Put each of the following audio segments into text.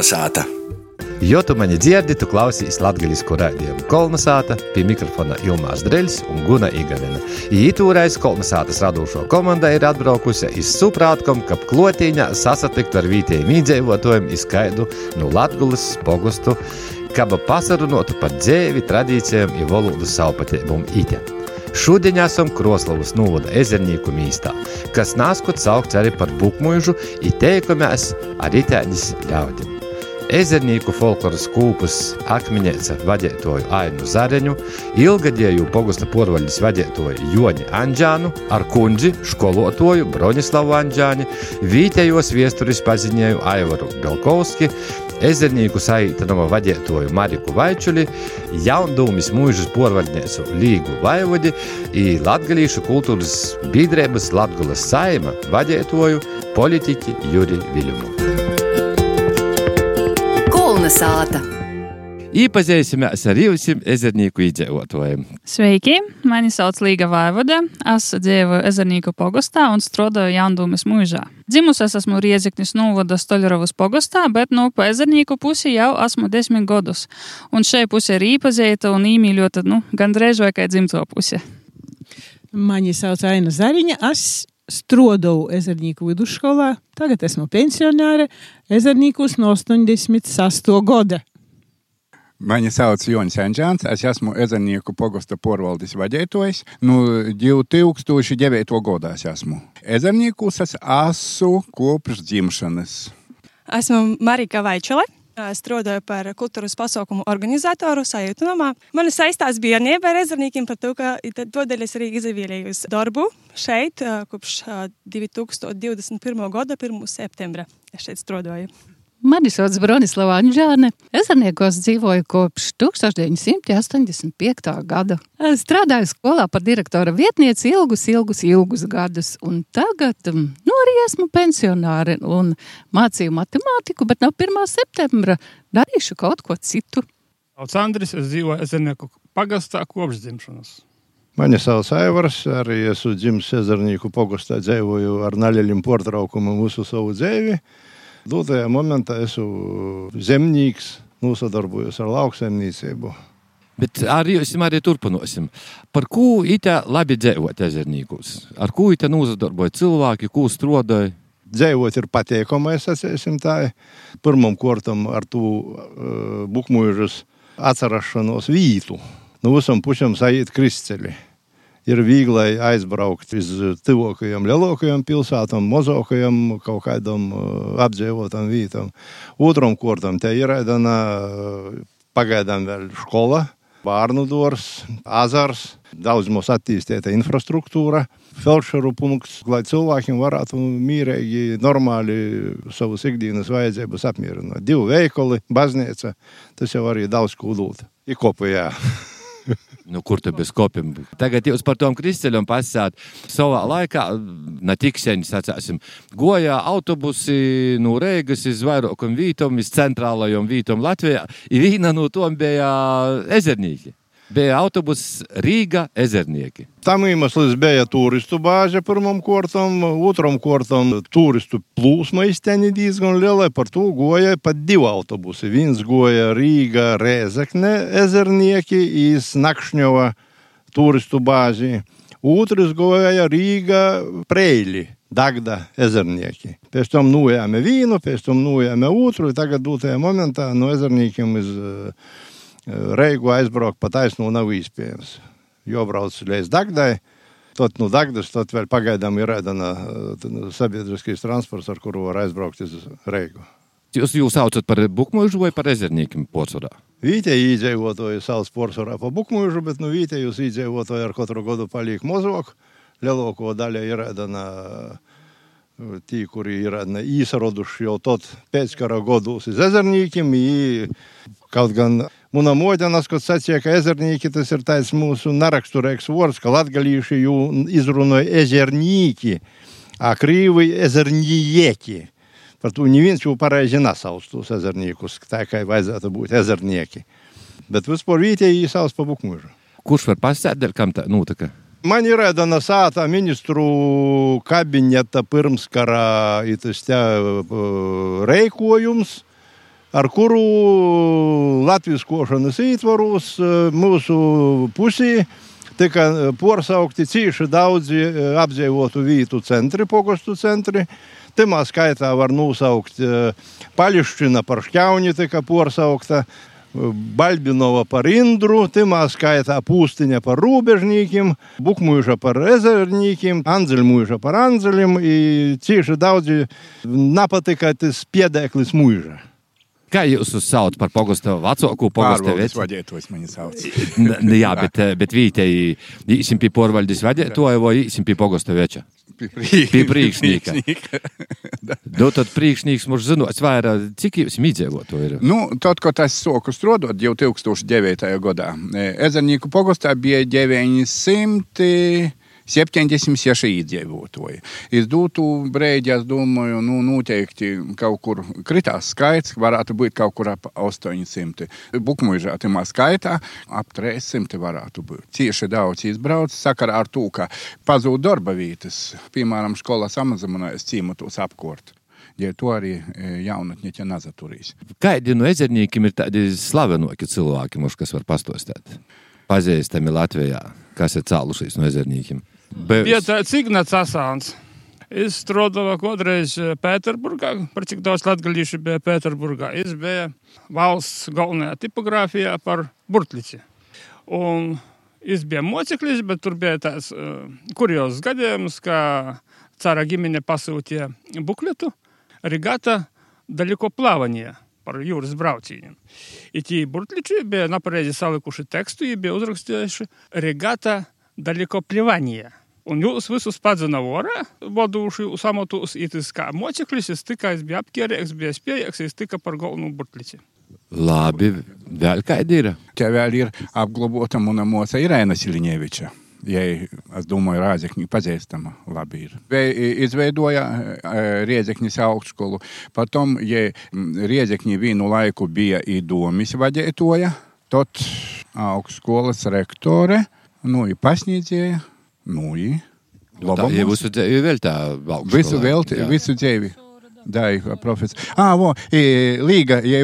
Kolnesāta! Jo tu mani dzirdi, tu klausies latviešu raidījumu Kolnesāta, pie mikrofona Ilmārs Dreļs un Guna Igavina. Ītūrais Kolnesātas radošo komanda ir atbraukusi iz Suprātkom, kap klotīņā sasatikt ar vietējiem iedzīvotājiem izskaidu no Latgulas pogustu, kaba pasarunotu par dzēvi, tradīcijām un valodu savpatībumu ite. Šodien esam Kroslavas novada ezernīku mīstā, kas nāskot saukts arī par bukmuižu, ir teikamies ar itēņas ļaudīm. Ezernīku folkloras kūpus akmeņēca vadētoju Ainu Zareņu, ilgadēju pogusta porvaļas vadētoju Joni Anģānu, ar kundzi skolotoju Bronislavu Anģāni, vītējos viesturis paziņēju Aivaru Belkovski, ezernīku saītanama vadētoju Mariku Vaičuli, jaundūmis mūžas porvaļniecu Līgu Vaivodi i latgalīšu kultūras biedrības Latgulas saima vadētoju politiķi Juri Viļumu. Kolnesāta! Iepazīsimies ar jūsim ezernīku iedzīvotājiem. Sveiki! Mani sauc Līga Vaivode. Es dzīvoju Ezernīku pogastā un strādāju Jaundūmas mūžā. Dzimusi es esmu Rieziknis novada Stoļerovas pogastā, bet no pa Ezernīku pusi jau esmu desmit gadus. Un šai pusē ir īpazīta un īmīļota, nu, gandrīz vai kā dzimto puse. Mani sauc Aina Zariņa. Es strādāju Ezernīku vidusskolā. Tagad esmu pensionāre Ezernīkus no 86. gada. Mani sauc Jonis Anģēns, es esmu Ezernieku pogosta porvaldes vadītājs. Nu, 2009. gadā es esmu. Ezerniekus es esmu kopš dzimšanas. Esmu Marika Vaičele. Strādāju par kultūras pasaukumu organizatoru sajūtumā. Man saistās bērnība ar ezerniekiem par to, ka tādēļ es arī izvēlējos darbu šeit kopš 2021. gada 1. septembra. Es šeit strādāju. Mani sauc Bronislava Anģēne. Ezerniekos dzīvoju kopš 1985. gada. Strādāju skolā par direktora vietnieci ilgus, ilgus, ilgus gadus. Un tagad nu, arī esmu pensionāre un mācīju matemātiku, bet no 1. septembra darīšu kaut ko citu. Sauc Andris, es dzīvoju Ezernieku pagastā kopš dzimšanas. Mani sauc Aivars, arī esmu dzimis Ezernīku pogastā, dzīvoju ar naļaļiem portraukumu visu savu dzīvi. Dotajā momentā esmu zemnieks, nosadarbojos ar lauksaimniecību. Bet arī jūs arī turpināsim. Par ko itā labi dzīvot ezernīgos? Ar ko itā nozadarboja cilvēki, ko strādāja? Dzīvot ir patīkami, es atceros tā. Pirmam kārtam ar to uh, bukmužas atcerēšanos vītu. No visam pušam sajiet kristceļi ir viegli aizbraukt uz tuvākajām, lielākajām pilsētām, mazākajām kaut kādām apdzīvotām vietām. Otram kārtam te ir aidana pagaidām vēl skola. Bērnu dārzs, azars, daudz mums attīstīta infrastruktūra, felčeru punkts, lai cilvēkiem varētu mierīgi, normāli savus ikdienas vajadzības apmierināt. Divi veikali, baznīca, tas jau arī daudz ko dod. Nu, kur tu bez kopiem? Tagad jūs par tom kristāļiem pasakāt. Savā laikā, ne tik sen, sacāsim, gojā autobusi no Reigas uz vairākam vītom, uz centrālajām vītom Latvijā. Ir viena no tom bija ezernīki. Bija autobuss Rīga ezernieki. Tam iemesls bija turistu bāze pirmam kārtam, otram kārtam turistu plūsma izteņi diezgan liela. Par to goja pat divi autobusi. Viens goja Rīga Rēzekne ezernieki iz Nakšņova turistu bāzi. Otrs goja Rīga Preili. Dagda ezernieki. Pēc tam nojāme vīnu, pēc tam nojāme otru, tagad dotajā momentā no ezerniekiem iz uh, Reigu aizbraukt pa taisnu nav iespējams. Jo brauc līdz Dagdai. Tot no Dagdas tot vēl pagaidām ir ēdana sabiedriskais transports, ar kuru var aizbraukt uz Reigu. Jūs jūs saucat par bukmužu vai par ezerniekiem porcelānu? Vītēji iedzīvotāji sauc porcelānu par bukmužu, bet nu vītējus iedzīvotāji ar katru gadu paliek mazāk. Lielāko daļu ir ēdana tie, kuri ir īsaroduši jau tot pēckara gados uz ezerniekiem. Kaut gan Мунамоден ассоциация езерниките сертайс мусу наракстура эксворс, каладгалиши ю изруной езерники, а кривый езерниеки. Partū ne vien jau para žina saustus ezerniekus, tai kai vaizdėtų būti ezernieki. Bet vis porytė į saus pabukmūžą. Kurš var pasitėt, dėl kam ta nutika? Man yra Danasata ministrų kabinetą pirmskarą įtuste reikojums. Ar kuru Latvijas košanas ietvaros mūsu pusī tika porsaukti cīši daudzi apdzīvotu vītu centri, pogostu centri. Timā skaitā var nosaukt Paļušķina par šķauni, tika porsaukta. Balbinova par Indru, Timā skaitā Pūstiņa par rūbežnīkiem, Bukmuiša par ezerņīkiem, Anzeļmuiša par Anzeļiem, cīši daudzi napatika tas piedēklis muiža. Kā jūs uzsaucat par pogostu vecāku veci? vadītājs mani sauc. Jā, bet, eh, bet vītei īsim pie porvaldes vadītāja vai īsim pie pogostu veča? Pie priekšnieka. Nu, tad priekšnieks mums zinot vairāk, cik jūs mīdzēvoto ir. Nu, tad, kad es sāku strādāt jau 2009. gadā, e, Ezernīku pogastā bija 900. 76 iedzīvotāji. Es dotu brīdi, es domāju, nu, noteikti kaut kur kritās skaits, varētu būt kaut kur ap 800. Bukmužā tajā skaitā ap 300 varētu būt. Cieši daudz izbrauc sakarā ar to, ka pazūd darba vietas, piemēram, skolā samazinājas ciematos apkort. Ja to arī e, jaunatņi ķa nazaturīs. Kādi no ezerniekiem ir tādi slavenoki cilvēki, mums, kas var pastostāt? Pazīstami Latvijā, kas ir cēlušies no ezerniekiem. Be... Bija tāds Ignats Asāns. Es strādāju kādreiz Pēterburgā, par cik daudz latgalīšu bija Pēterburgā. Es biju valsts galvenajā tipogrāfijā par burtlici. Un es biju moceklis, bet tur bija tāds uh, kuriozs gadījums, ka cara ģimene pasūtīja bukletu Rigata daļiko plāvanie par jūras braucieniem. I tie burtliči bija napareizi salikuši tekstu, jie bija uzrakstījuši Rigata daļiko plivanie. Un jūs visus padzina vorā, vaduši uz amatus, it kā moceklis, jis tikai bija apkērīgs, bija spējīgs, jis tika par galvenu burtlici. Labi, vēl kādi ir? Te vēl ir apglabāta mana moca Irēna Siliņeviča. Jai, es domāju, Rāzekņi pazīstama labi ir. Vei- Izveidoja e, Riezekņas augstskolu. Potom, ja Riezekņi vienu laiku bija īdomis vadītoja, tad augstskolas rektore, nu, ir pasniedzēja, nu, ir Tā jau visu dzīvi vēl tā valsts. Visu velti, visu dzīvi. Dai, profesor. Ah, vo, i, Līga, ja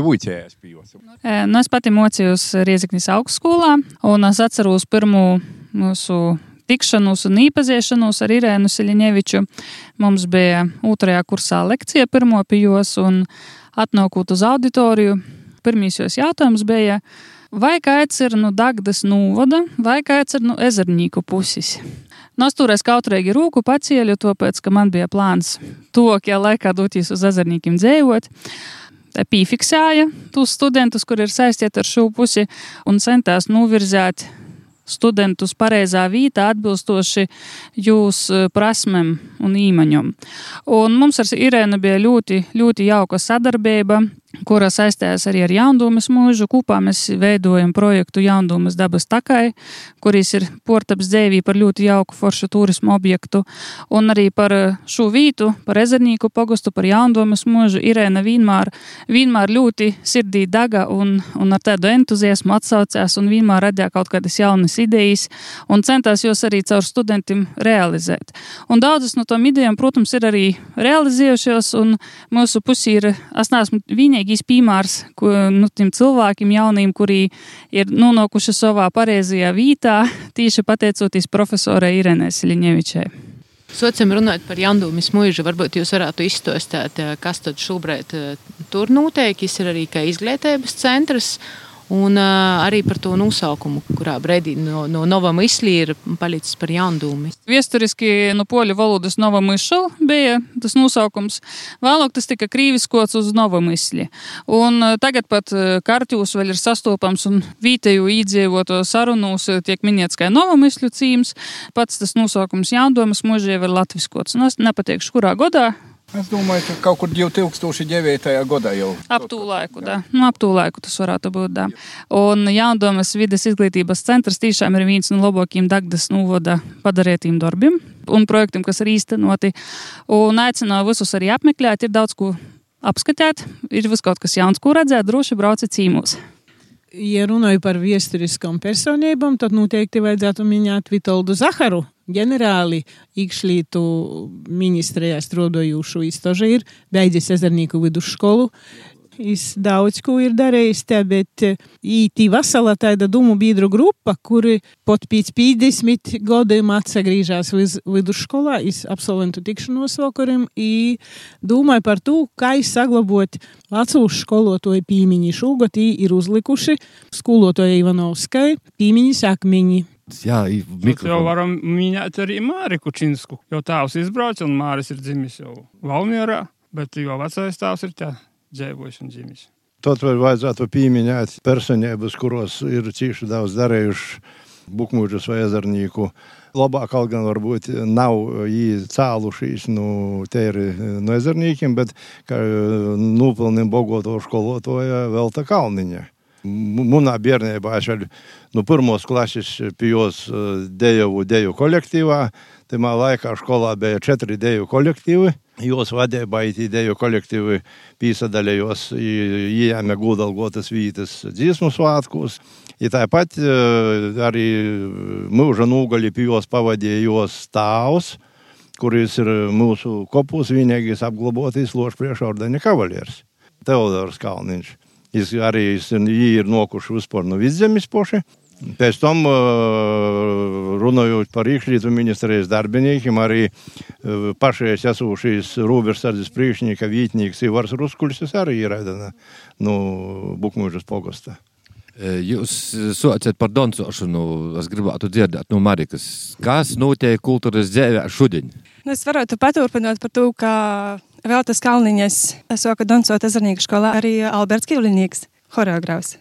pie jūs. E, Nu, es pati mocījos Rieziknis augstskolā, un es atceros pirmo mūsu tikšanos un īpaziešanos ar Irēnu Siļņeviču. Mums bija otrajā kursā lekcija pirmo pie jos, un atnākot uz auditoriju, pirmīs jos jautājums bija, vai kāds ir no Dagdas nūvada, vai kāds ir no ezernīku puses. No es toreiz kautrīgi rūku pacieļu, tāpēc, ka man bija plāns tuvākajā laikā doties uz ezernīkiem dzējot piefiksēja tos studentus, kur ir saistīti ar šo pusi, un centās novirzēt studentus pareizā vietā, atbilstoši jūsu prasmēm un īmaņam. Un mums ar Irēnu bija ļoti, ļoti jauka sadarbība, kura saistījās arī ar Jaundumas mūžu. Kopā mēs veidojam projektu Jaundumas dabas takai, kuris ir portaps dzēvī par ļoti jauku foršu turismu objektu. Un arī par šo vītu, par ezernīku pogostu, par Jaundumas mūžu Irēna vienmēr, vienmēr ļoti sirdī daga un, un ar tādu entuziasmu atsaucās un vienmēr radīja kaut kādas jaunas idejas un centās jūs arī caur studentiem realizēt. Un daudzas no tām idejām, protams, ir arī realizējušās, un mūsu pusī ir, es neesmu vienīgais piemērs, ko, nu, tiem cilvēkiem jauniem, kuri ir nonākuši savā pareizajā vietā, tieši pateicoties profesorai Irenai Siļņevičai. Sociam runājot par Jandūmas mūžu, varbūt jūs varētu izstāstīt, eh, kas tad šobrīd eh, tur notiek. Ir arī izglītības centrs. Un uh, arī par to nosaukumu, kurā brīdī no, no Nova Mislī ir palicis par Jandūmu. Viesturiski no poļu valodas Nova Mišela bija tas nosaukums. Vēlāk tas tika krīviskots uz Nova Misli. Un eh, tagad pat eh, kartūs vēl ir sastopams un vietēju īdzīvoto sarunūs tiek minēts kā Nova Misļu cīms. Pats tas nosaukums Jāndomas mūžie ir latviskots. Nu, es nepateikšu, kurā godā. Es domāju, ka kaut kur 2009. gadā jau. Ap tū laiku, da. Nu, ap tū laiku tas varētu būt, da. Un Jaundomas vides izglītības centrs tiešām ir viens no labākajiem Dagdas nūvoda padarētiem darbiem un projektiem, kas ir īstenoti. Un aicināju visus arī apmeklēt, ir daudz ko apskatīt, ir vis kaut kas jauns, ko redzēt, droši brauciet cīmūs. Ja runāju par viesturiskām personībām, tad noteikti vajadzētu minēt Vitoldu Zaharu, ģenerāli iekšlietu ministrijā strādājušu iztoži ir, beidzis ezernīku vidusskolu. Es daudz ko ir darījis, te, bet īti vasala tāda dumu biedru grupa, kuri pat pēc 50 gadiem atsagrīžās vidusskolā, es absolventu tikšanos vakariem, i domāju par to, kā saglabot vecūšu skolotoju pīmiņi. Šogad ir uzlikuši skolotoja Ivanovskai pīmiņas akmeņi. Jā, Mēs jau varam minēt arī Māri Kučinsku, jo tēvs izbrauca un Māris ir dzimis jau Valmierā, bet jo vecais tēvs ir tā dzīvojis un dzimis. Tot vēl vajadzētu pieminēt personības, kuros ir cīši daudz darījuši bukmūžus vai ezernīku. Labāk kaut gan varbūt nav cēlušies nu, tēri no ezernīkiem, bet kā nopelniem bogoto skolotoja Velta Kalniņa. Munā bērnībā es vēl no pirmos klases pijos deju deju kolektīvā. Tajā laikā skolā bija četri deju kolektīvi. Jos vadība IT deju kolektīvi pīsadalījos, ieņēma gudalgotas vītas dziesmu svētkos. I tāpat arī mūža nūgali pijos pavadīja jos tēvs, kuris ir mūsu kopūs vienīgais apglabātais lošs priekšordeņa kavalieris Teodors Kalniņš. Jis arī jį ir nokuši vispār no vidzemes poši. Pēc tam, runājot par iekšlietu ministrijas darbiniekiem, arī pašais esošais Rūbersardzes priekšnieka vītnieks Ivars Ruskulis arī ir no nu, Bukmūžas pogosta. Jūs saucat par dancošanu. Es gribētu dzirdēt no Marikas. Kas notiek kultūras dzīvē šodien? Nu, es varētu paturpināt par to, ka vēl tas Kalniņas, es soku dancot ezernīgu skolā, arī Alberts Kivlinīgs, horeogrāfs.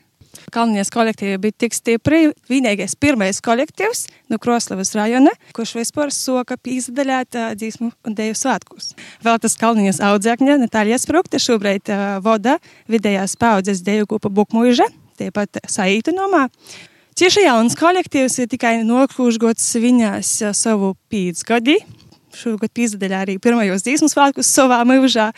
Kalniņas kolektīva bija tik stipri, vienīgais pirmais kolektīvs no Kroslavas rajona, kurš vispār soka pīzdaļāt uh, dzīsmu un deju svētkus. Vēl tas Kalniņas audzēkņa Natālija Sprukte šobrīd uh, voda vidējās paudzes deju kupa Bukmuiža, tiepat saītunomā. Tieši jauns kolektīvs ir tikai nokļūšgots viņās savu pīdzgadi. Šogad pīzdaļā arī pirmajos dzīsmu svētkus savā mūžā.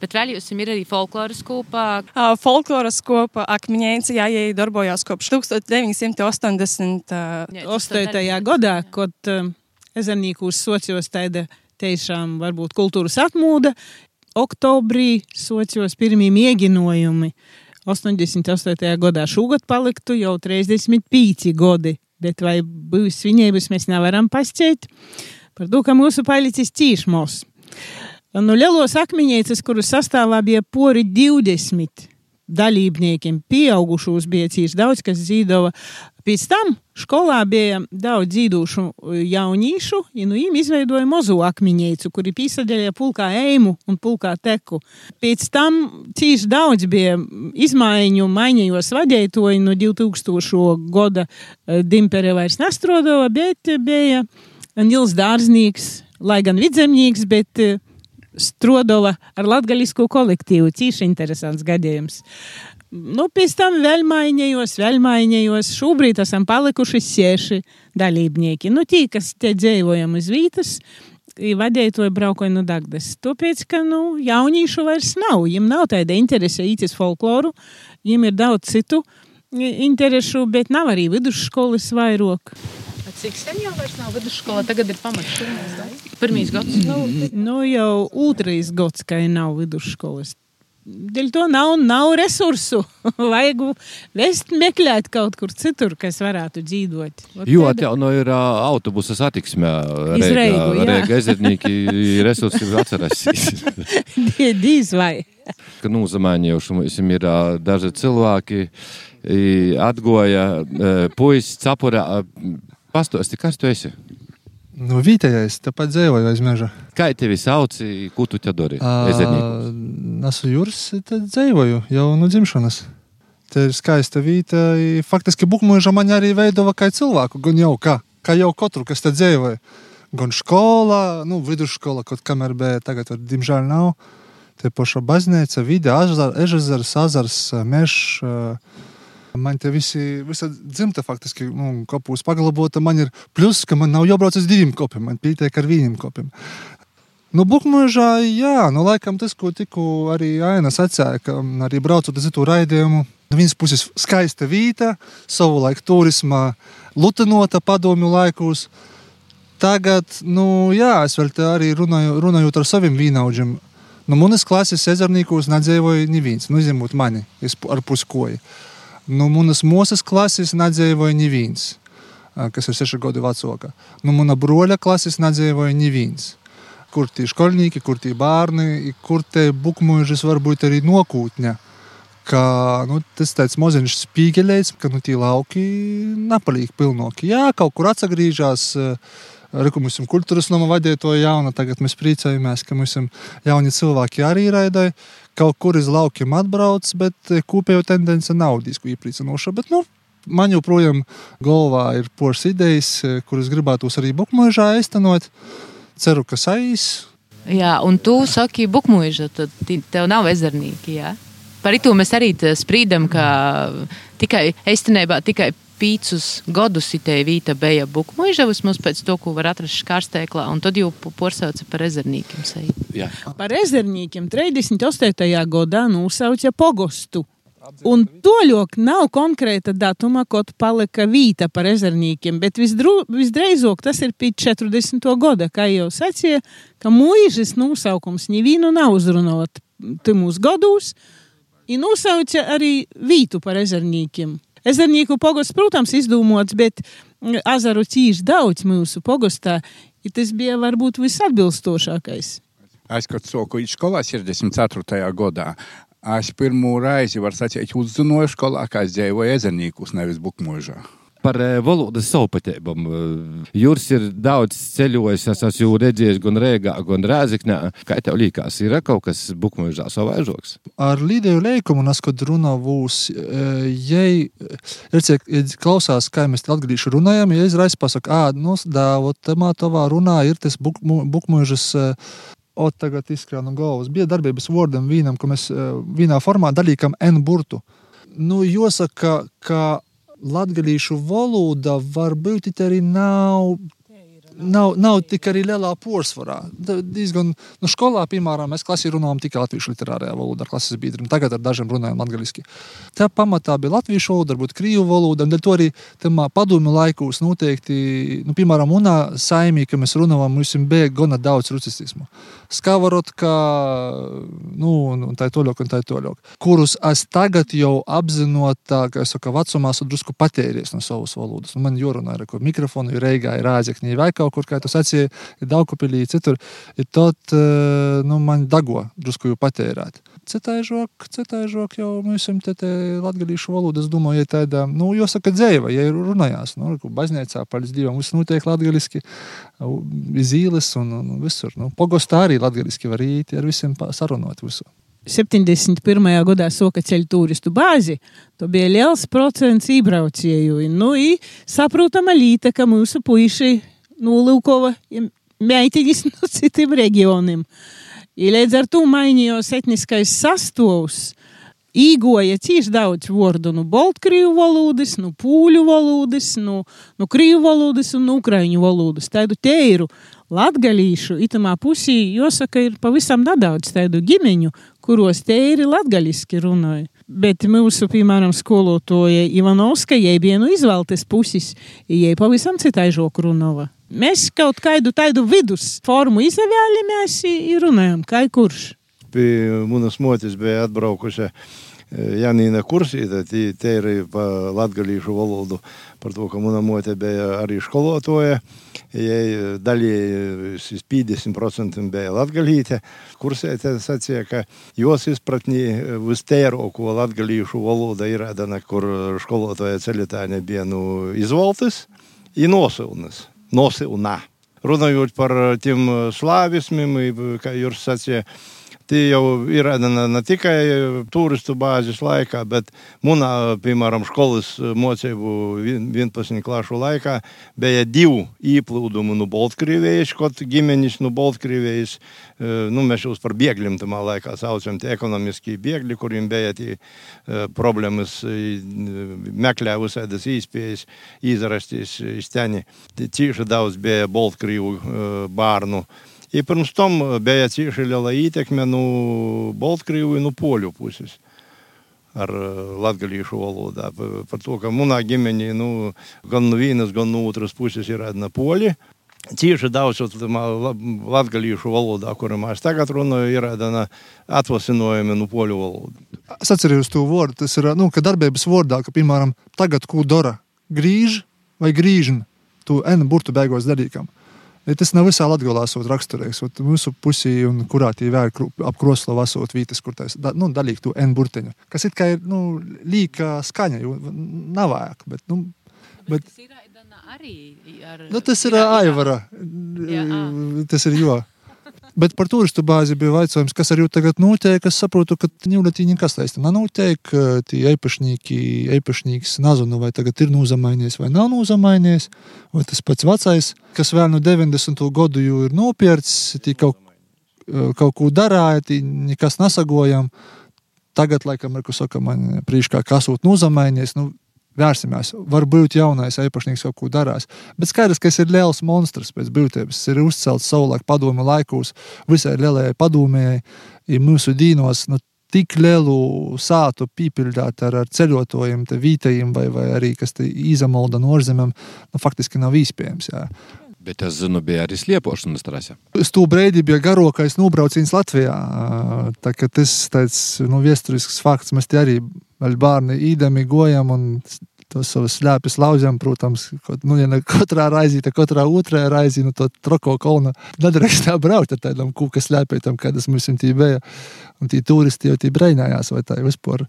Bet vēl jums ir arī folkloras kopā. Uh, folkloras kopā Akmeņēns, darbojās kopš 1988. gadā, kad uh, ezernīkūs socios tāda tiešām varbūt kultūras atmūda. Oktobrī socios pirmie mēģinojumi. 88. gadā šogad paliktu jau 35 gadi, bet vai būs svinības mēs nevaram pasciet par to, ka mūsu palicis cīšmos. Nu, lielos akmeņieces, kurus sastāvā bija pori 20 dalībniekiem, pieaugušos bija cīši daudz, kas dzīvoja. Pēc tam skolā bija daudz dzīvošu jaunīšu, un nu, viņi izveidoja mazu akmeņiecu, kuri piesaistīja pulkā eimu un pulkā teku. Pēc tam cīši daudz bija izmaiņu, mainījos vadītoji no 2000. gada Dimpere vairs nastrodova, bet bija Nils Dārznieks, lai gan vidzemnieks, bet Strodova ar latgaļisku kolektīvu. Cīši interesants gadījums. Nu, pēc tam vēl mainījos, vēl mainījos. Šobrīd esam palikuši seši dalībnieki. Nu, tie, kas te dzīvojam uz vietas, vadītāji braukoja no Dagdas. Tāpēc, ka nu, jauniešu vairs nav. Viņiem nav tāda interese īcis folkloru, viņiem ir daudz citu interesu, bet nav arī vidusskolas vairāk. Cik sen jau vairs nav vidusskola, tagad ir pamatškolas? Pirmīs gads? Nu, nu jau otrais gads, ka nav vidusskolas. Dēļ to nav, nav resursu. Vajag vest meklēt kaut kur citur, kas varētu dzīvot. Jo tev no ir uh, autobusa satiksmē. Reiga, Reiga ezernīki resursi atcerēsīs. Dīz vai. Ka nūzamāņojuši mums ir uh, daži cilvēki, atgoja uh, puisis capurā. Pastāsti, kas tu esi? Nu, vietējais, tāpat dzīvoju aiz meža. Kā tevi sauc, ko tu te dari? Juris, tad dzīvoju jau no dzimšanas. Te ir skaista vieta. Faktiski Bukmūža man arī veidova kā cilvēku, gan jau kā, kā jau katru, kas te dzīvoja. Gan skolā, nu, vidusskola, kaut kamēr bija, tagad, var, diemžēl, nav. Te paša baznīca, vide, ežezers, azars, mežs. Man te visi, visa dzimta faktiski nu, kopūs paglabota. Man ir plus, ka man nav jābrauc uz diviem kopiem, man pietiek ar vieniem kopiem. Nu, Bukmūžā, jā, nu, laikam tas, ko tikko arī Aina sacīja, ka arī braucot uz citu raidījumu, no vienas puses skaista vīta, savulaik turisma lutinota padomju laikos. Tagad, nu, jā, es vēl te arī runāju, runājot ar saviem vīnaudžiem, Nu, manas klases ezernīkos nedzīvoja neviens, nu, izņemot mani es ar puskoju. Nu, manas mūsas klases nedzīvoja neviens, kas ir seši gadi vecāka. Nu, mana broļa klases nedzīvoja neviens. Kur tie skolnieki, kur tie bērni, kur tie bukmuižas varbūt arī nokūtņa. Ka, nu, tas tāds maziņš spīgeļs, ka nu, tie lauki nepaliek pilnoki. Jā, kaut kur atsagrīžās. Uh, Reku mums ir kultūras nama vadītāja jauna, tagad mēs priecājamies, ka mums ir jauni cilvēki arī raidai. Kaut kur iz laukiem atbrauc, bet eh, kopējo tendence nav disku iepriecinoša. Bet, nu, man joprojām galvā ir pošas idejas, eh, kuras gribētos arī bukmožā aiztenot. Ceru, ka saīs. Jā, un tu saki, bukmuiža, tad tev nav ezernīki. Jā? Par to mēs arī sprīdam, ka tikai eistenībā tikai pīcus gadus itē vīta bija bukmuiža, vismaz pēc to, ko var atrast škārstēklā, un tad jau porsauca par ezernīkiem. Jā. Par ezernīkiem 38. gadā nosauca pogostu. Un toļok nav konkrēta datuma, kad palika vīta par ezernīkiem, bet visdru, visdreizāk tas ir pēc 40. gada, kā jau sacīja, ka mūžas nosaukums nevienu nav uzrunāt timos gados, un nosauca arī vītu par ezernīkiem. Ezernīku pogosts, protams, izdomāts, bet mm, azaru cīši daudz mūsu pogostā, i tas bija varbūt visatbilstošākais. Es, kad soku skolā 64. gadā, es pirmo reizi, var sacīt, uzzināju skolā, kā es dzīvoju ezernīkus, nevis bukmužā. Par eh, valodas savpatībām. Jūras ir daudz ceļojis, es esmu jau redzējis gan Rīgā, gan Rāziknē. Kā tev liekas, ir kaut kas bukmužā savaižoks? Ar līdēju leikumu, un es, kad runāju, jai, ir klausās, kā mēs te atgriežamies runājam, ja izraisa pasaka, ā, nu, dāvot, tamā tavā runā ir tas bukmužas. O, tagad izkrāna no galvas. Bija darbības vārdam vīnam, ka mēs eh, vienā formā dalījām N burtu. Nu, jāsaka, ka latgadījušu valoda varbūt arī nav. Nav, nav tik arī lielā porcelāna. Diezgan, nu, skolā, piemēram, mēs klasē runājām tikai latviešu literārajā valodā, ar klases biedriem. Tagad ar dažiem runājam latviešu. Tā pamatā bija latviešu valoda, varbūt krievu valoda, to arī padomju laikos noteikti, nu, piemēram, unā saimī, ka mēs runājam, mums bija gana daudz rucistismu. Skavarotka, nu, un tā toļok, un tā toļok, kurus es tagad jau apzinot, tā, ka es saku, vecumā esmu drusku patēries no savas valodas. Nu, man jorunā ir, ko mikrofonu ir Reigā, ir Rāzekņī, vai kaut kur, kā tu sacīji, ir Daugupilī, citur, ir tot, nu, man dago drusku jau patērēt. Citai žok, citai žok jau mēs esam te, te latgadījušu valodu, es domāju, ja tāda, nu, jāsaka dzēva, ja ir runājās, nu, baznīcā, paldies Dievam, viss notiek latgaliski, zīles un, un visur. Nu, pogostā arī latgaliski var īt ar visiem sarunot visu. 71. gadā soka ceļu turistu bāzi, to bija liels procents ībraucēju. Nu, i saprotama līta, ka mūsu puiši nolūkova meitiņas no citiem reģioniem. I līdz ar to mainījos etniskais sastāvs. Īgoja cīši daudz vārdu no Baltkrievu valodas, no pūļu valodas, no, no krievu valodas un no ukraiņu valodas. Tādu teiru latgalīšu itamā pusī, jāsaka, ir pavisam nedaudz tādu ģimeņu, kuros teiri latgaliski runāja. Bet mūsu, piemēram, skolotoja Ivanovska, jai bija no izvēltes puses, jai pavisam citai žoku runāja. Mēs kaut kādu tādu vidus formu izvēlējāmies un runājam, kā kurš. Pie manas motis bija atbraukusi Janīna Kursīta, te ir pa latgalīšu valodu, par to, ka mana mote bija arī skolotoja. Jai daļai 50% bija latgalīte. Kursēte sacīja, ka jos izpratnī vistēroku latgalīšu valoda ir ēdana, kur skolotoja ceļotāja bija nu izvaltis i nosilnas. Nosilna. Runājot par tiem slāvismiem, kā jūs sacījāt, Tie jau ir ne, ne tikai turistu bāzes laikā, bet manā, piemēram, skolas mocību 11 klašu laikā bija divi īplūdumi no Baltkrievijas, kaut ģimenes no Baltkrievijas. Nu, mēs jau par bēgļiem tamā laikā saucam tie ekonomiskie bēgļi, kuriem bija tie problēmas meklē visādas īspējas, izrasties iz teni. Cīši daudz bija Baltkrievu bārnu. I pirms tam bija cieši liela ietekme no Baltkrievijas, no Poļu puses ar latviešu valodā. Par to, ka manā ģimenē nu, gan no vienas, gan no otras puses ir viena poļi. Cieši daudz latviešu valodā, kurā mēs tagad runājam, ir tāda atvasinājuma no poļu valodas. Es atceros to vārdu. Tas ir, nu, ka darbības vārdā, ka, piemēram, tagad ko dara grīž vai grīžina, to N burtu beigās darīkam. Ja tas nav visā Latvijā esot raksturīgs. Mūsu pusī, un kurā tie vēr ap kroslu esot vītas, kur tā da, nu, dalīgi to N burtiņu. Kas it kā ir nu, līka skaņa, jo nav vajag. Bet, nu, bet, bet arī ar. Nu, tas ir Aivara. Tas ir jo. Bet par turistu bāzi bija jautājums, kas arī tagad notiek. Es saprotu, ka Ņūletī nekas tāds nenotiek. Tie īpašnieki, īpašnieks nezinu, vai tagad ir nozamainies vai nav nozamainies. Vai tas pats vecais, kas vēl no 90. gadu jau ir nopircis, tie kaut, kaut ko darāja, tie nekas nesagojam. Tagad, laikam, ir, ko saka, man priekšā, kas būt nozamainies. Nu, vērsimies. Varbūt jaunais īpašnieks kaut ko darās. Bet skaidrs, ka tas ir liels monstrs pēc būtības. Tas ir uzcelts savulaik padomu laikos visai lielajai padomējai. Ja mūsu dīnos nu, tik lielu sātu pīpildīt ar, ar ceļotājiem, vītajiem vai, vai arī kas izamalda no ārzemēm, nu, faktiski nav iespējams. Jā. Bet es zinu, bija arī sliepošanas trase. Brīdi bija garākais nobrauciens Latvijā. Tā, tas ir nu, vēsturisks fakts. Mēs te arī bērni īdami gojam un tos savus slēpjas laužam, protams, nu, ja ne katrā raizī, tad katrā otrajā raizī, nu, to troko kolnu nedrīkst braukt ar tādam kūka slēpētam, kādas mums tī bija. Un tī turisti jau tī breinājās, vai tā vispār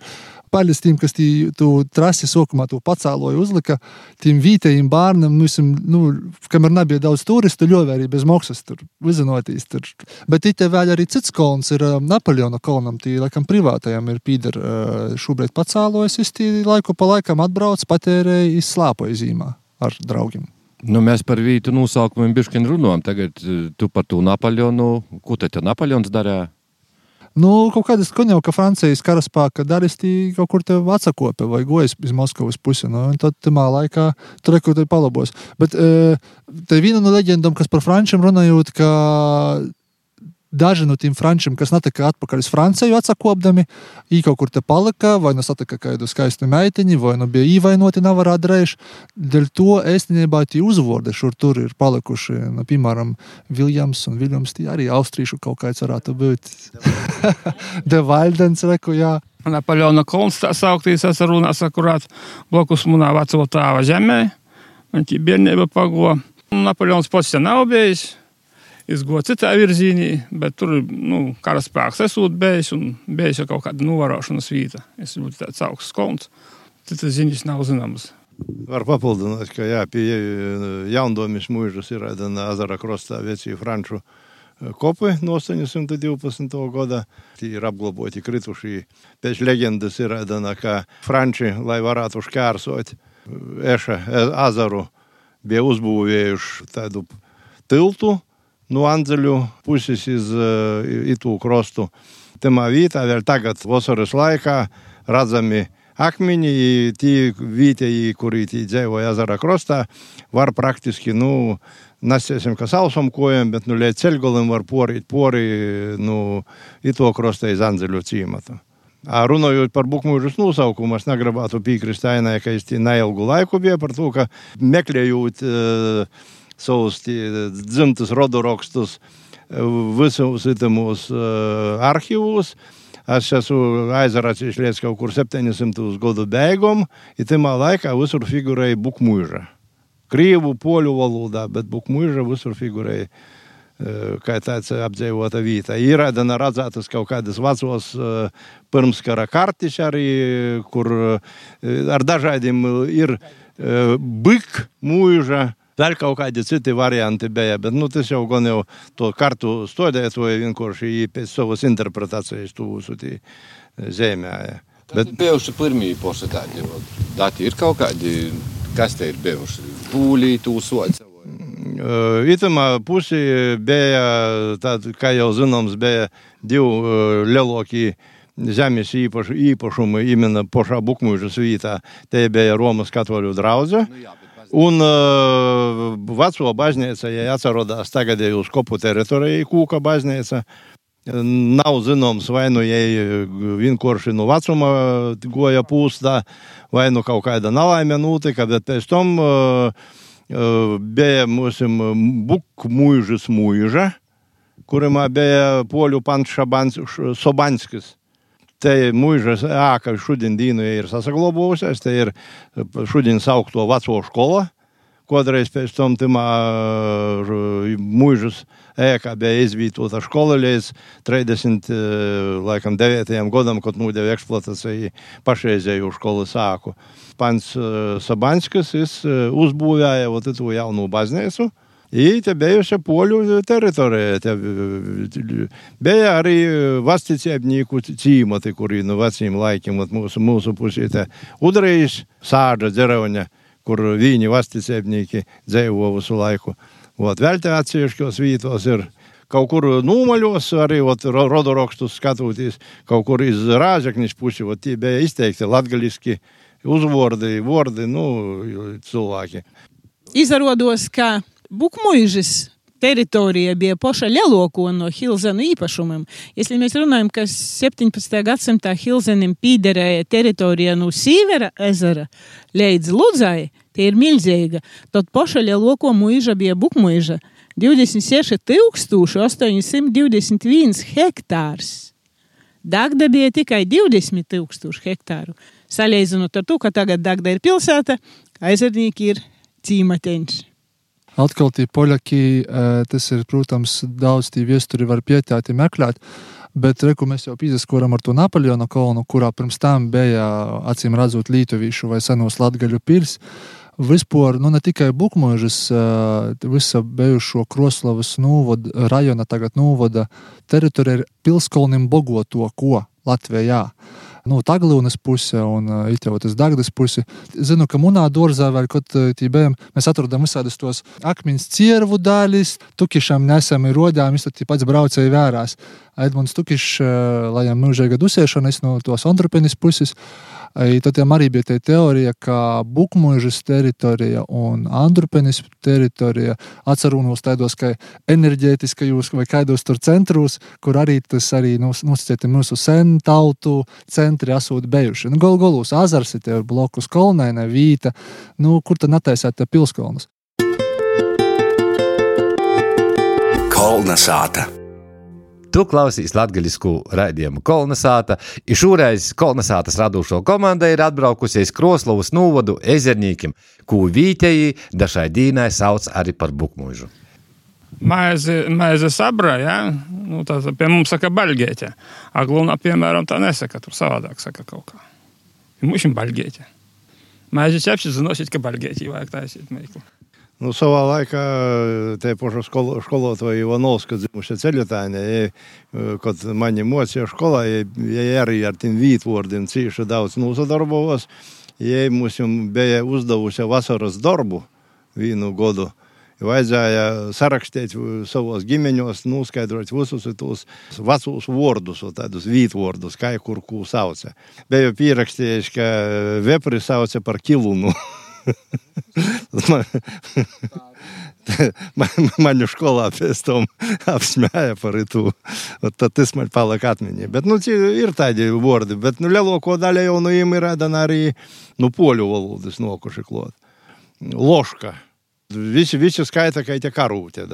paļas tiem, kas tī, tu trasi sokumā to pacēloja, uzlika tiem vietējiem bērnam, visam, nu, kamēr nebija daudz turistu, ļoti arī bez maksas tur vizinotīs. Tur. Bet te vēl arī cits kolons ir Napoleona kolonam, tī laikam privātajam ir pīder šobrīd pacēlojas, es tī laiku pa laikam atbrauc, patērēja, izslāpoja zīmā ar draugiem. Nu, mēs par vītu nosaukumiem bišķiņu runājam. Tagad tu par to Napoleonu. Ko te Napoleons darīja? Nu, kaut kādas koņau, ka Francijas karaspēka daristi kaut kur te atsakopi vai gojas iz Moskavas pusi. Nu, tad tamā laikā tur kaut kur palabos. Bet e, te viena no leģendām, kas par frančiem runājot, ka daži no tiem frančiem, kas netika atpakaļ uz Franciju, atsakopdami, viņi kaut kur te palika, vai nu satika kādu skaistu meitiņu, vai nu bija īvainoti navarā drēž. Dēļ to īstenībā tie uzvārdi šur tur ir palikuši, nu, piemēram, Viljams un Viljams, tie arī austrīšu kaut kāds varētu būt. De Valdens, reku, jā. Napoleona kolons tā sauktīs, es runās akurāt blokus munā veco tāva žemē, un tie bērnība pago. Napoleons pats te nav bijis, izgoja citā virzienā, bet tur nu, karaspēks esot bijis un bijis jau kaut kāda novērošanas vieta. Es ļoti tāds augsts kolons, citas ziņas nav zināmas. Var papildināt, ka jā, pie jaundomis mūžas ir Adana Azara krostā vecie franču kopi no 812. gada. Tie ir apglabāti kritušie. Pēc leģendas ir Adana, ka franči, lai varētu šķērsot Eša azaru, bija uzbūvējuši tādu tiltu, no Anzeļu puses iz Itu krostu. Tamā vietā vēl tagad, vasaras laikā, redzami akmeņi, tie vietēji, kuri dzīvoja ezera krostā, var praktiski, nu, nesiesim, ka sausam kojam, bet, nu, līdz ceļgalim var porīt pori, nu, Itu krostā iz Anzeļu cīmatu. Runājot par bukmūžas nosaukumu, es negribētu piekrist ainai, ka es neilgu laiku biju par to, ka meklējot uh, savus dzimtus rodorakstus visos itamos arhīvos. Es esmu aizracis līdz kaut kur 700 gadu beigām, un tajā laikā visur figurēja bukmūža. Krievu, poļu valodā, bet bukmūža visur figurēja kā tāds apdzīvota vieta. Ir redzētas kaut kādas vecos pirmskara kartiņš arī, kur ar dažādiem ir bik mūža Vēl kaut kādi citi varianti bija, bet nu, tas jau gan jau to kartu studētoja vienkārši pēc savas interpretācijas tūsu zemē. Bet bijuši pirmie poši tādi, dati ir kaut kādi, kas te ir bijuši, pūlī tūsot. Itamā pusī bija, tād, kā jau zināms, bija divi lielākie zemes īpaš, īpašumi imena pošā bukmužas vietā. Te bija Romas katoļu draudze. Nu, jā, Un uh, veco baznīca, ja atcerodās tagadēju uz kopu teritoriju, kūka baznīca, nav zināms, vai nu jai vienkārši no vecuma goja pūstā, vai nu kaut kāda nelaime notika, bet pēc tam uh, uh, bija mūsu bukmuižas mūža, kurim bija poļu pants Šabans, Te mūžas ēka šodien dīnu ir sasaglobusies, te ir šodien saukto veco skolu. Kādreiz pēc tam timā mūžas ēkā bija izvietota skola līdz 39. gadam, kad nūdeva eksploatāciju pašreizēju skolu sāku. Pants Sabanskis uzbūvēja to jaunu baznīcu. I te bijušā poļu teritorija. Te bija arī vasticēbnieku cīmoti, kuri no veciem laikiem mūsu, mūsu pusē te udrījis sāģa dzerauņa, kur viņi vasticēbnieki dzīvo visu laiku. Ot, vēl te atsevišķos vietos ir kaut kur nūmaļos, arī ot, rodorokstus skatoties, kaut kur iz rāžaknis pusi, ot, tie bija izteikti latgaliski uzvordi, vordi, nu, cilvēki. Izrādos, ka Bukmuižas teritorija bija paša lielākā no Hilzenu īpašumiem. Ja mēs runājam, ka 17. gadsimtā Hilzenim pīderēja teritorija no Sīvera ezera līdz Ludzai, tie ir milzīga, tad paša lielākā muiža bija Bukmuiža - 26,821 hektārs. Dagda bija tikai 20,000 hektāru. Salīdzinot ar to, ka tagad Dagda ir pilsēta, aizardnieki ir cīmateņš. Atkal tie poļaki, tas ir, protams, daudz tie viesturi var pietāti meklēt, bet reku mēs jau pīzaskoram ar to Napoleona kolonu, kurā pirms tam bija, acīm redzot, Lītuvīšu vai senos Latgaļu pils. Vispār, nu ne tikai Bukmožas, visa bijušo Kroslavas nūvoda, rajona tagad nūvoda teritorija ir pilskolnim bogoto, ko Latvijā nu, Taglūnas puse un uh, jau tas Dagdas puse. Zinu, ka munā dārzā vēl kaut kā bijām, mēs atrodam visādus tos akmens ciervu daļas, tukišām nesam ir rodām, es tad pats braucēju vērās. Edmunds Tukišs, uh, lai viņam mūžīga dusēšanas no tos antropēnis puses. Tad arī bija tā teorija, ka Bukmužas teritorija un Andrupenis teritorija atcerūnos tādos kā enerģētiskajos vai kādos tur centros, kur arī tas arī nosacīti mūsu sen tautu centri esot bijuši. Nu, Gol golūs azars ir blokus kolonēne, vīta, nu, kur tad netaisēt pilskolnas. Kolna sāta. Tu klausīs latviešu raidījumu Kolnesāta. Šoreiz Kolnesātas radošo komanda ir atbraukusies Kroslovas novadu ezernīkim, ko vītēji dažai dīnai sauc arī par bukmužu. Maize, maize sabra, ja? nu, tā pie mums saka baļģēķe. Aglunā, piemēram, tā nesaka, tur savādāk saka kaut kā. Mums ir baļģēķe. Maize ķepšas zinosiet, ka baļģēķi vajag taisīt meiklu. Ну, свого лайка те пошо школу, школу твою Івановську, тому що це літання. І, кот мені моція школа, і я ярий артин вітвордин, ці ще дав ну, задорбовос. Їй мусим беє уздавуся vasaros darbu vienu godu. Vajadzēja sarakstīt savos ģimeņos, noskaidrot visus tos vecus vārdus, tādus vītvārdus, kā kur ko sauca. Biju pierakstījis, ka vepri sauca par kilunu. Man, man, mani skolā pēc tam apsmēja par to. Tad tas man palika atmiņā. Bet nu, ir tādi vārdi, bet nu, lielāko daļu jau no viņiem ir arī nu, poļu valodas nokuši klāt. Loška. Visi, visi skaita, ka tie karūtē.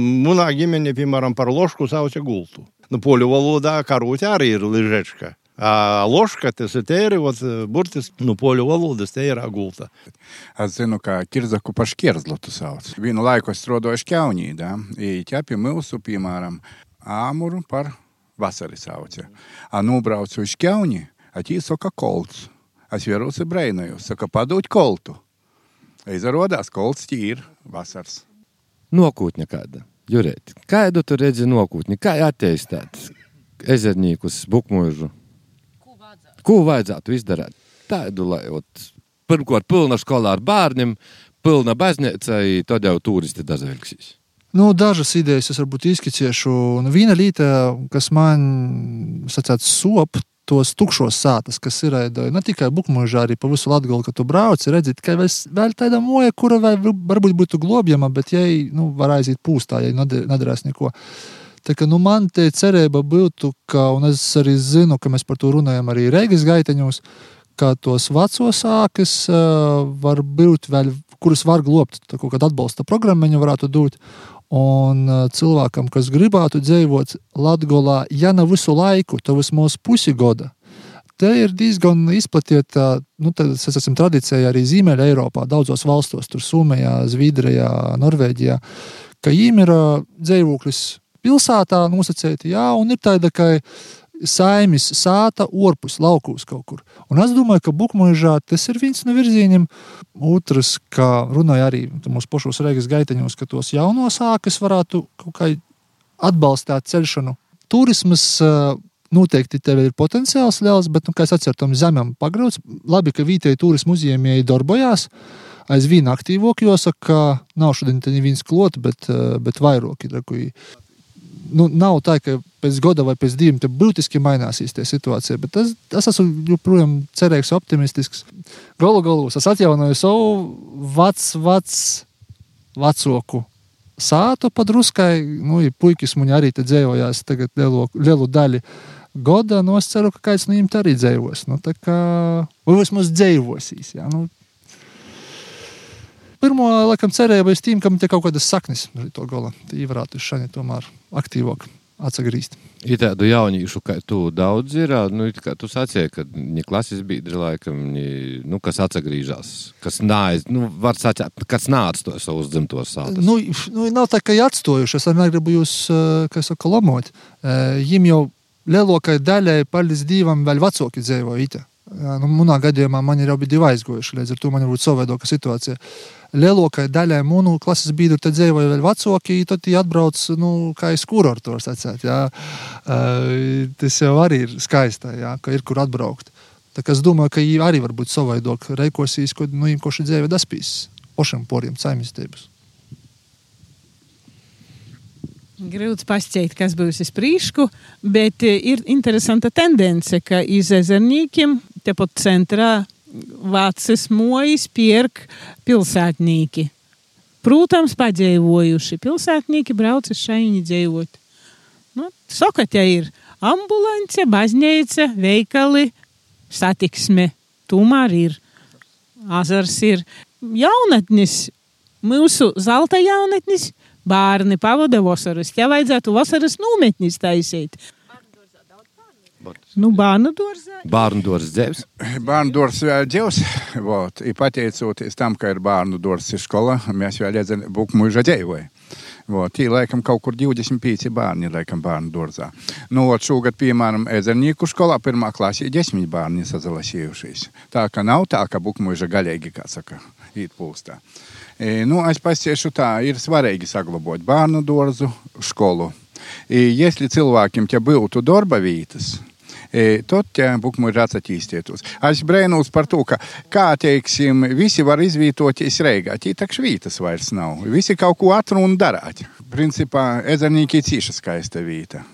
Manā ģimenē, piemēram, par lošku sauc gultu. Nu, poļu valodā karūtē arī ir ližečka. A, loška, tas ir tēri, un burtis, nu, poļu valodas te ir agulta. Es zinu, ka kirzaku paškierzlu tu sauc. Vienu laiku es strādāju šķaunī, da, i ķepi milsu, piemēram, āmuru par vasari sauce. A nubraucu uz šķaunī, atī soka kolts. Es vierūs ir breinojus, saka, padūt koltu. Eizarodās, kolts tīr vasars. Nokūtņa kāda, Jurēt, kādu tu redzi nokūtņi, kā attīstāt ezernīkus, bukmužu? Ko vajadzētu izdarīt? Tādu, lai ot, pirmkārt pilna skolā ar bērniem, pilna baznīca, tad jau turisti dažvelgsīs. Nu, dažas idejas es varbūt izskicēšu. Nu, viena lieta, kas man sacīts sop, tos tukšos sātas, kas ir ne tikai bukmužā, arī pa visu Latgolu, kad tu brauc, redzēt, ka vēl tāda moja, kura vai varbūt būtu globjama, bet jai, nu, var aiziet pūstā, ja nedarās neko. Tā kā nu, man te cerība būtu, ka, un es arī zinu, ka mēs par to runājam arī Reigas gaiteņos, ka tos vecos sākas uh, var būt vēl kurus var globt, tā kaut kāda atbalsta programma viņa varētu dot. Un uh, cilvēkam, kas gribētu dzīvot Latvijā, ja ne visu laiku, tad vismaz pusi gada, te ir diezgan izplatīta nu, tradīcija arī Ziemeļā Eiropā, daudzos valstos, tur Somijā, Zviedrijā, Norvēģijā, ka viņiem ir dzīvoklis pilsētā nosacīti, jā, un ir tāda, ka saimis sāta orpus laukos kaut kur. Un es domāju, ka Bukmužā tas ir viens no virzieniem. Otrs, kā runāja arī mūsu pašos Reigas gaiteņos, ka tos jauno sākas varētu kaut kā atbalstīt ceļšanu. Turismas noteikti tev ir potenciāls liels, bet, nu, kā es atceros, tam zemēm pagrauts. Labi, ka vietēji turismu uzņēmēji darbojās. Aizvien aktīvāk jāsaka, ka nav šodien neviens klot, bet, bet vairāk ir nu, nav tā, ka pēc gada vai pēc diviem būtiski mainīsies tā situācija. Bet es, es esmu joprojām cerīgs, optimistisks. Galu galā es atjaunoju savu vecu, vecu, vecoku sātu padruskai. Nu, ja puikas man arī te dzējojās tagad lielu, lielu daļu. Goda, nu es ceru, ka kāds no viņiem arī dzīvos. Nu, tā kā, vai vismaz dzīvosīs. Jā, nu, pirmo laikam cerēju, es tīm, ka man te kaut kādas saknes no to gala. Tī varētu šani tomēr aktīvāk atsagrīzt. Ir tādu jauniešu, kā tu daudz ir, nu, kā tu sacīji, ka viņi klases biedri laikam, viņi, nu, kas atsagrīžās, kas nāc, nu, var sacīt, kas nāc to savus dzimtos sātus. Nu, nu, nav tā, ka atstojuši, es vienmēr gribu jūs, kā saka, lamot. Jim jau lielākai daļai, paldies Dievam, vēl vecāki dzīvo ite. Nu, manā gadījumā man ir jau bija divi aizgojuši, līdz ar to man ir savādāka situācija. Lielākajai daļai mūnu klases biedru te dzīvoja vēl vecāki, tad viņi atbrauc nu, kā jā. uh, tas jau arī ir skaisti, ka ir kur atbraukt. Tā kā es domāju, ka viņi arī var būt savādāk reikosīs, kad nu, viņi koši dzīvo daspīs pašam poriem saimniecības. Grūti pastāstīt, kas būs uz priekšu, bet ir interesanta tendence, ka iz ezernīkiem tepat centrā vācis mojas pērk pilsētnieki. Protams, padzīvojuši pilsētnieki brauc uz šaini dzīvot. Nu, saka, te ir ambulance, baznīca, veikali, satiksme. Tomēr ir azars, ir jaunatnis, mūsu zelta jaunatnis, bērni pavada vasaras. Ja vajadzētu vasaras nometnis taisīt, Nu, bērnu dārzā. Bērnu dārzā dzīves. Bērnu dārzā dzīves. Ir pateicoties tam, ka ir bērnu dārzā skola, mēs vēl redzam, ka mūžā dzīvoja. Vot, tī laikam kaut kur 25 bērni laikam bērnu dārzā. Nu, vot, šogad, piemēram, Ezernieku skolā pirmā klasē 10 bērni sazalasījušies. Tā ka nav tā, ka bukmuža gaļīgi, kā saka, īt pūstā. E, nu, es pasiešu tā, ir svarīgi saglabāt bērnu dārzu, skolu. E, ja cilvēkiem te būtu darba vietas, tad bukmuļi attīstītos. Es brēnos par to, ka, kā teiksim, visi var izvietoties Reigā. Tī tak švītas vairs nav. Visi kaut ko atrun un darāt. Principā ezernīki ir cīša skaista vieta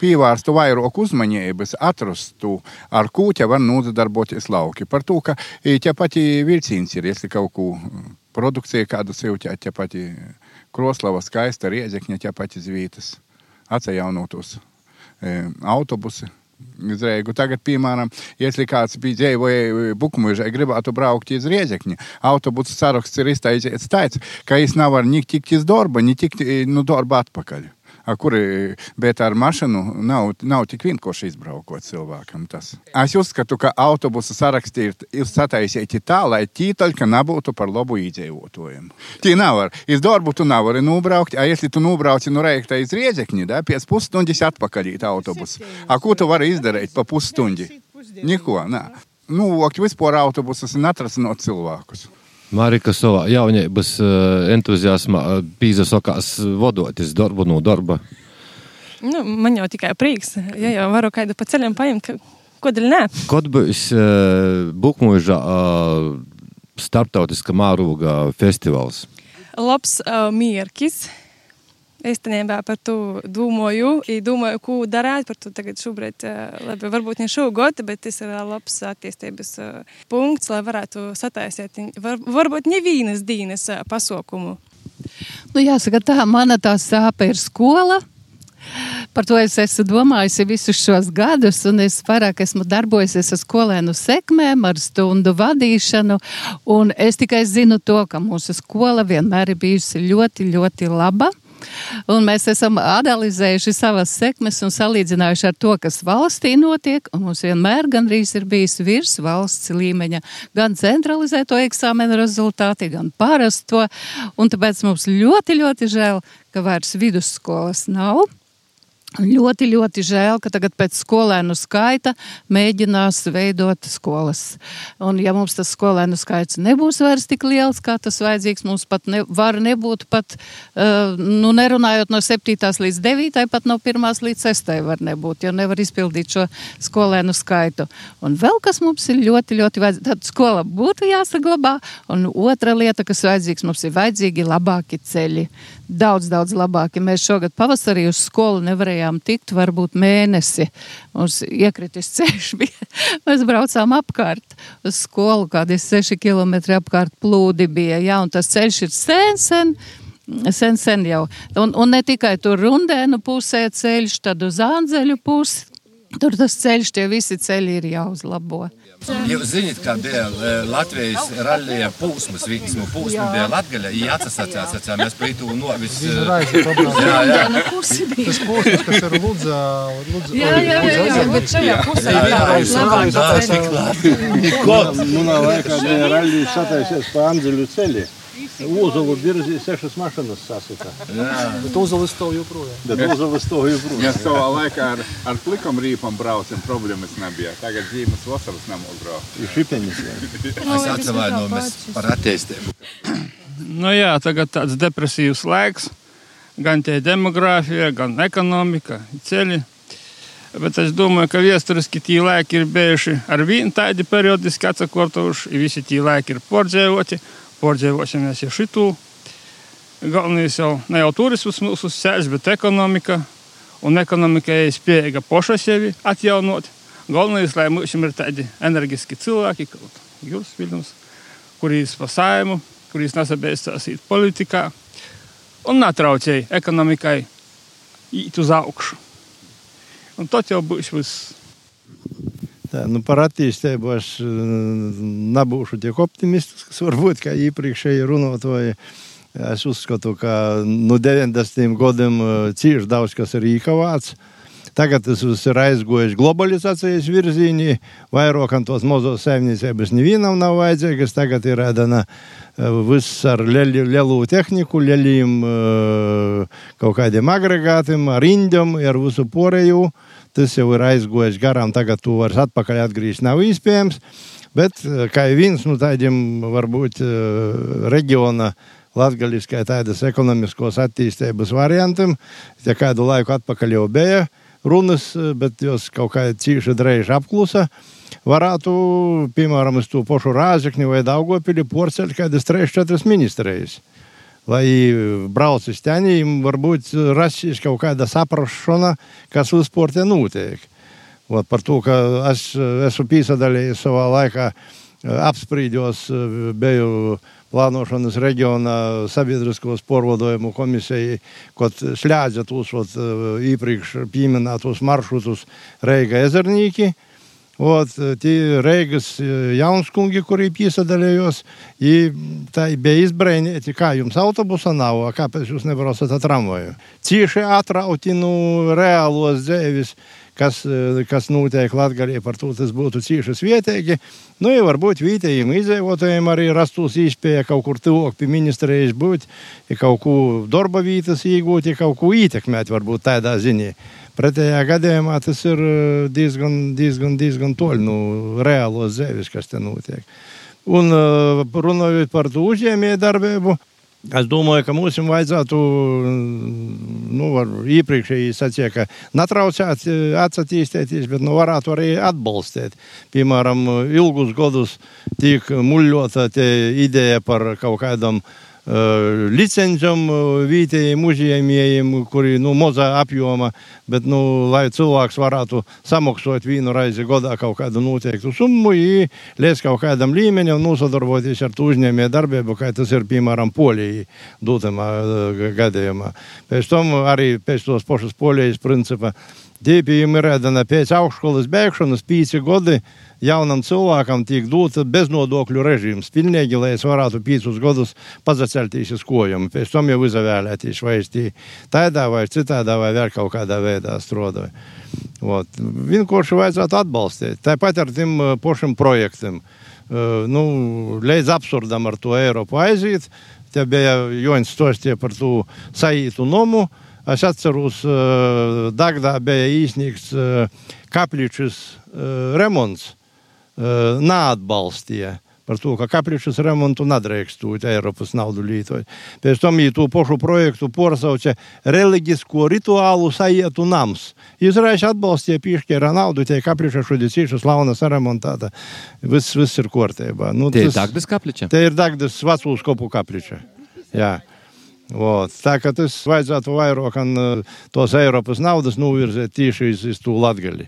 pievērstu vairāk uzmanības, atrastu, ar ko te var nodarboties lauki. Par to, ka te pati vilciens ir, ja kaut ko produkcija kādu sev, te pati Kroslava skaista, Riezekņa, te pati zvītas, atjaunotos autobusi. Izreigu. Tagad, piemēram, kāds bija dzīvojis Bukumūžā, gribētu braukt uz Riezekņu, autobusu saraksts ir izteicies tāds, ka es nevaru ni tikt iz darba, ni tikt nu, darba atpakaļ kuri, bet ar mašīnu nav, nav tik vienkārši izbraukot cilvēkam. Tas. Es uzskatu, ka autobusu sarakstī ir, ir sataisīti tā, lai tītaļka nebūtu par labu iedzīvotājiem. Tī nevar. Iz darbu tu nevari nobraukt, ja tu nobrauci no Reikta iz Riedzekņi, da, pēc pusstundas atpakaļ īt autobusu. A ko tu vari izdarīt pa pusstundi? Neko, nē. Nu, vispār autobusus un atrasinot cilvēkus. Marika savā jaunības entuziasmā pīzasokās vodoties darbu no darba. Nu, man jau tikai prieks, ja jau varu kādu pa ceļam paņemt, kodēļ nē. Kad būs uh, Bukmužā uh, starptautiska mārūga festivāls? Labs uh, mierkis. Īstenībā par to domāju, domāju, ko darīt. Par to tagad šobrīd, labi, varbūt ne šogad, bet tas ir labs attīstības punkts, lai varētu sataisīt var, varbūt nevienas dienas pasaukumu. Nu, jāsaka, tā mana tā sāpe ir skola. Par to es esmu domājusi visus šos gadus, un es vairāk esmu darbojusies ar skolēnu sekmēm, ar stundu vadīšanu, es tikai zinu to, ka mūsu skola vienmēr ir bijusi ļoti, ļoti laba. Un mēs esam analizējuši savas sekmes un salīdzinājuši ar to, kas valstī notiek. Mums vienmēr gandrīz ir bijis virs valsts līmeņa gan centralizēto eksāmenu rezultāti, gan parasto. Un tāpēc mums ļoti, ļoti žēl, ka vairs vidusskolas nav. Ļoti, ļoti žēl, ka tagad pēc skolēnu skaita mēģinās veidot skolas. Un, ja mums tas skolēnu skaits nebūs vairs tik liels, kā tas vajadzīgs, mums pat ne, var nebūt pat, uh, nu, nerunājot no 7. līdz 9. pat no 1. līdz 6. var nebūt, jo nevar izpildīt šo skolēnu skaitu. Un vēl kas mums ir ļoti, ļoti vajadzīgs, tad skola būtu jāsaglabā. Un otra lieta, kas vajadzīgs, mums ir vajadzīgi labāki ceļi. Daudz, daudz labāki. Mēs šogad pavasarī uz skolu nevarējām tikt, varbūt mēnesi. Mums iekritis ceļš bija. Mēs braucām apkārt uz skolu, kādi seši kilometri apkārt plūdi bija. Jā, un tas ceļš ir sen, sen. Sen, sen jau. Un, un ne tikai tur rundēnu pusē ceļš, tad uz ānzeļu pusi. Tur tas ceļš, tie visi ceļi ir jāuzlabo. Jūs zināt, kā bija eh, Latvijas rallija pūsmas, viņas pūsma bija Latgaļa, ja atsasācās, atcāmies pie tū novis. Jā, jā. Tas posms, kas ir Lūdza, Lūdza, Jā, jā, jā, jā, bet šajā pusē ir labāk. Manā laikā bija rallija sataisies pa Anzeļu ceļu. Uzulu birzī sešas mašīnas sasita. Bet Uzolis to joprojām. Bet Uzolis to joprojām. Ja savā laikā ar, ar plikam rīpam braucam, problēmas nebija. Tagad zīmes vasaras nemoz braukt. Ir šipenis. Es atvainojamies par attīstību. Nu jā, tagad tāds depresīvs laiks. Gan tie demogrāfija, gan ekonomika, ceļi. Bet es domāju, ka vēsturiski tie laiki ir bijuši ar vienu tādi periodiski atsakotoši, visi tie laiki ir pordzēvoti pārdzīvosimies jau šitu. Galvenais jau ne jau turisms mūsu sēž, bet ekonomika. Un ekonomika ir spējīga paša sevi atjaunot. Galvenais, lai mums ir tādi enerģiski cilvēki, kā Jūras Viljams, kurīs pasājumu, kurīs nesabeistās īt politikā un netraucēja ekonomikai īt uz augšu. Un tad jau būs viss. Tā, nu par attīstību es nebūšu tik optimistisks, varbūt, kā iepriekšēji runātoji. Es uzskatu, ka no 90. gadiem cīši daudz kas ir īkavāts. Tagad tas viss ir aizgojis globalizācijas virzienī, vairāk tos mazos saimniecības nevienam nav vajadzīgas. Tagad ir ēdana viss ar lielu, lielu tehniku, lieliem kaut kādiem agregātiem, ar indiem, ar visu porēju. Tas jau ir aizgojis garām, tagad tu vairs atpakaļ atgriezt nav iespējams. Bet kā viens no tādiem varbūt reģiona latgaļiskai tādas ekonomiskos attīstības variantiem, ja kādu laiku atpakaļ jau bija runas, bet jos kaut kā cīši dreiži apklusa, varētu, piemēram, uz to pašu Rāzekni vai Daugopili porceļ kādas 3-4 ministrijas. Lai brauc uz teniem, varbūt rasīs kaut kāda saprašana, kas vispār te notiek. Ot, par to, ka es esmu piesaistījies savā laikā, apsprīdos, biju plānošanas reģionā sabiedriskos porvadojumu komisijai, kad slēdza tos ot, iepriekš pieminētos maršrutus Reiga ezernīki. От, ті Reigas jaunskунgi, kuri piesadalījos, tā bija izbrēņēti, kā jums autobusa nav, kāpēc jūs nebraucat ar tramvaju. Cieši atrauti no reālos dzēvis, kas, kas notiek Latgalī, par to tas būtu cieši vietīgi. Nu, ja varbūt vietējiem izdzīvotājiem arī rastos īspēja kaut kur tuvāk pie ministrijas būt, ja kaut ko darba vietas iegūt, ja kaut ko ietekmēt, varbūt tādā ziņā. Pretējā gadījumā tas ir diezgan, diezgan, diezgan toļi no nu, reālos zēvis, kas te notiek. Un runājot par to uzņēmēju darbību, es domāju, ka mums vajadzētu, nu, iepriekšēji sacīja, ka netraucēt atsatīstīties, bet nu, varētu arī atbalstīt. Piemēram, ilgus gadus tiek muļļota ideja par kaut kādam licencēm, vietējiem uzņēmējiem, kuri nu, mazā apjomā, bet nu, lai cilvēks varētu samaksāt vienu reizi gadā kaut kādu noteiktu summu, līdz kaut kādam līmenim nosadarboties ar uzņēmēju darbību, kā tas ir piemēram Polijai dotamā gadījumā. Pēc tam arī pēc tos pašas Polijas principa. Dīpījumi ir redzami pēc augšskolas beigšanas pīci gadi jaunam cilvēkam tiek dota beznodokļu režīms. Pilnīgi, lai es varētu piecus gadus pazacelties uz kojām. Pēc tam jau izvēlēties, vai es tādā vai citādā vai vēl kaut kādā veidā strādāju. Vienkārši vajadzētu atbalstīt. Tāpat ar tiem pašiem projektiem. Uh, nu, līdz absurdam ar to Eiropu aiziet. Te bija Joņs stostie par to saītu nomu. Es atceros, uh, Dagdā bija īsnīgs uh, kapličs remonts neatbalstīja par to, ka kapličus remontu nedrīkstūt Eiropas naudu lietot. Pēc tam viņi to pašu projektu porasauca reliģisko rituālu sajietu nams. Izraels atbalstīja piešķēra naudu, tie kapliča šodien cīši slauna saremontēta. Viss, viss ir kārtībā. Nu, tie tas, ir Dagdas kapliča? Tie ir Dagdas vecūs kopu kapliča. Jā. Ot, tā kā tas vajadzētu vairāk tos Eiropas naudas novirzēt tieši uz, uz to latgali.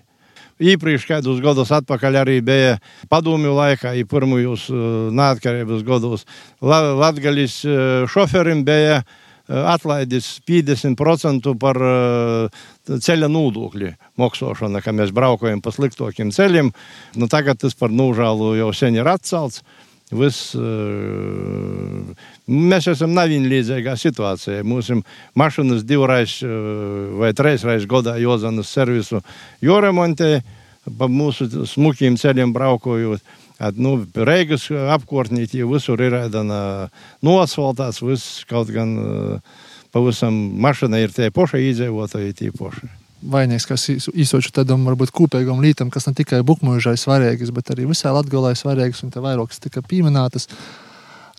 Iepriekš kādus gadus atpakaļ arī bija padomju laikā, ja pirmajos neatkarības gados Latgalis šoferim bija atlaidis 50% par ceļa nodokļu maksāšanu, ka mēs braukājam pa sliktākiem ceļiem. Nu, tagad tas par nūžālu jau sen ir atcelts. Vis, mēs esam nevienlīdzīgā situācijā. Mūsu mašīnas divreiz vai trīsreiz gadā jozanas servisu joremontē, pa mūsu smukiem ceļiem braukojot. At, nu, Reigas apkārtnī visur ir nosvaltāts, viss kaut gan pavisam mašīna ir tie poši izdzīvotāji, tie poši vainīgs, kas īsoču tādam varbūt kopīgam lītam, kas ne tikai bukmužai svarīgs, bet arī visai latgalai svarīgs, un te vairākas tika pieminētas.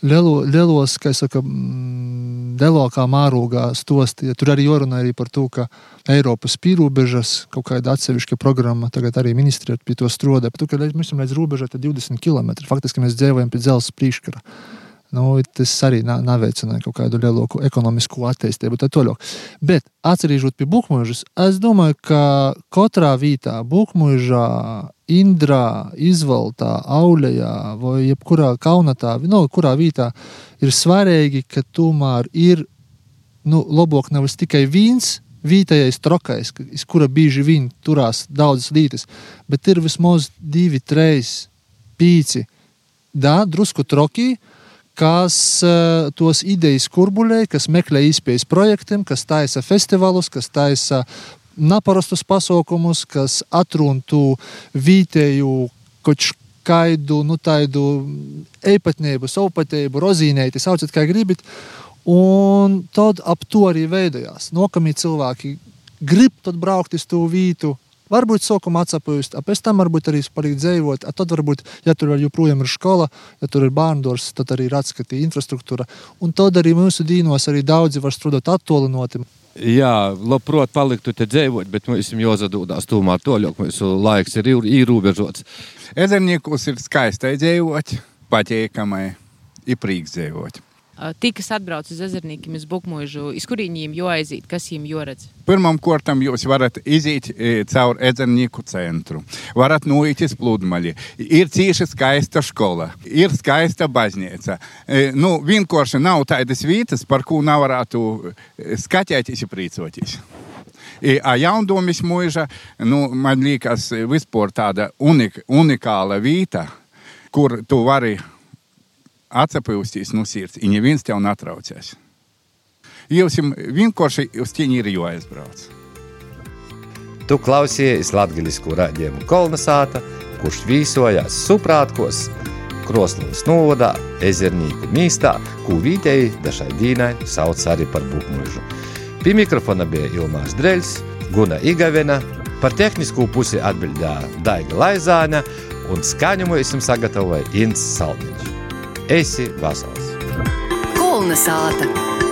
Lielo, lielos, kā saka, mm, lielākā mārūgā stostie. Tur arī jorunā arī par to, ka Eiropas pīrūbežas kaut kāda atsevišķa programma, tagad arī ministri pie to strādā. Par to, ka mēs esam līdz robežai 20 km. Faktiski mēs dzīvojam pie dzelzceļa priekškara nu, tas arī neveicināja kaut kādu lielāku ekonomisku attīstību. Bet, atcerīšot pie Buļbuļsāģa, es domāju, ka katrā vietā, Buļbuļsāģā, Indrā, Izvaltā, Aulējā vai jebkurā kaunatā, no kurā vietā ir svarīgi, ka tomēr ir nu, labāk nevis tikai vīns. Vietējais trokais, iz kura bieži vien turās daudzas lietas, bet ir vismaz divi, trīs, pīci, da, drusku trokī, uh, kas uh, tos idejas kurbuļē, kas meklē izpējas projektiem, kas taisa festivālus, kas taisa neparastus pasaukumus, kas atruntu vietēju kaut kādu nu, tādu īpatnību, savpatību, rozīnēti, sauciet, kā gribat. Un tad ap to arī veidojās. Nākamie cilvēki grib braukt uz to vietu, Varbūt sākumā atsapūst, pēc tam varbūt arī palīdz dzīvot. Tad, varbūt, ja tur joprojām ir skola, ja tur ir bērndors, tad arī ir atskatīta infrastruktūra. Un tad arī mūsu dīnos arī daudzi var strādāt attālināti. Jā, labprāt, paliktu te dzīvot, bet mums ir jāsadūdās tomēr to, jo mūsu laiks ir ierobežots. Ezerniekus ir skaisti dzīvot, patīkamai, ir prieks dzīvot. Tie, kas atbrauc uz ezernīkiem, uz Bukmužu, iz kuriem viņiem jāaiziet, kas viņiem jāredz? Pirmām kārtām jūs varat iziet caur ezernīku centru, varat noiet uz pludmali. Ir cieši skaista skola, ir skaista baznīca. Nu, vienkārši nav tādas vietas, par ko nevarētu skatēties un prīcoties. A jaundomis mūža, nu, man liekas, vispār tāda unik, unikāla vieta, kur tu vari atsapūstīs no sirds, un neviens tev netraucēs. Jums vienkārši uz ķīņi ir jāaizbrauc. Tu klausies latgaļisku raidījumu Kolnesāta, kurš vīsojās Suprātkos, Kroslovas novadā, Ezernīku mīstā, ko vītēji dažai dīnai sauc arī par bukmužu. Pie mikrofona bija Ilmārs Dreļs, Guna Igavena, par tehnisko pusi atbildēja Daiga Laizāne un skaņumu esam sagatavoja Inns Salmiņš. Esi vesels! Kulna sāta!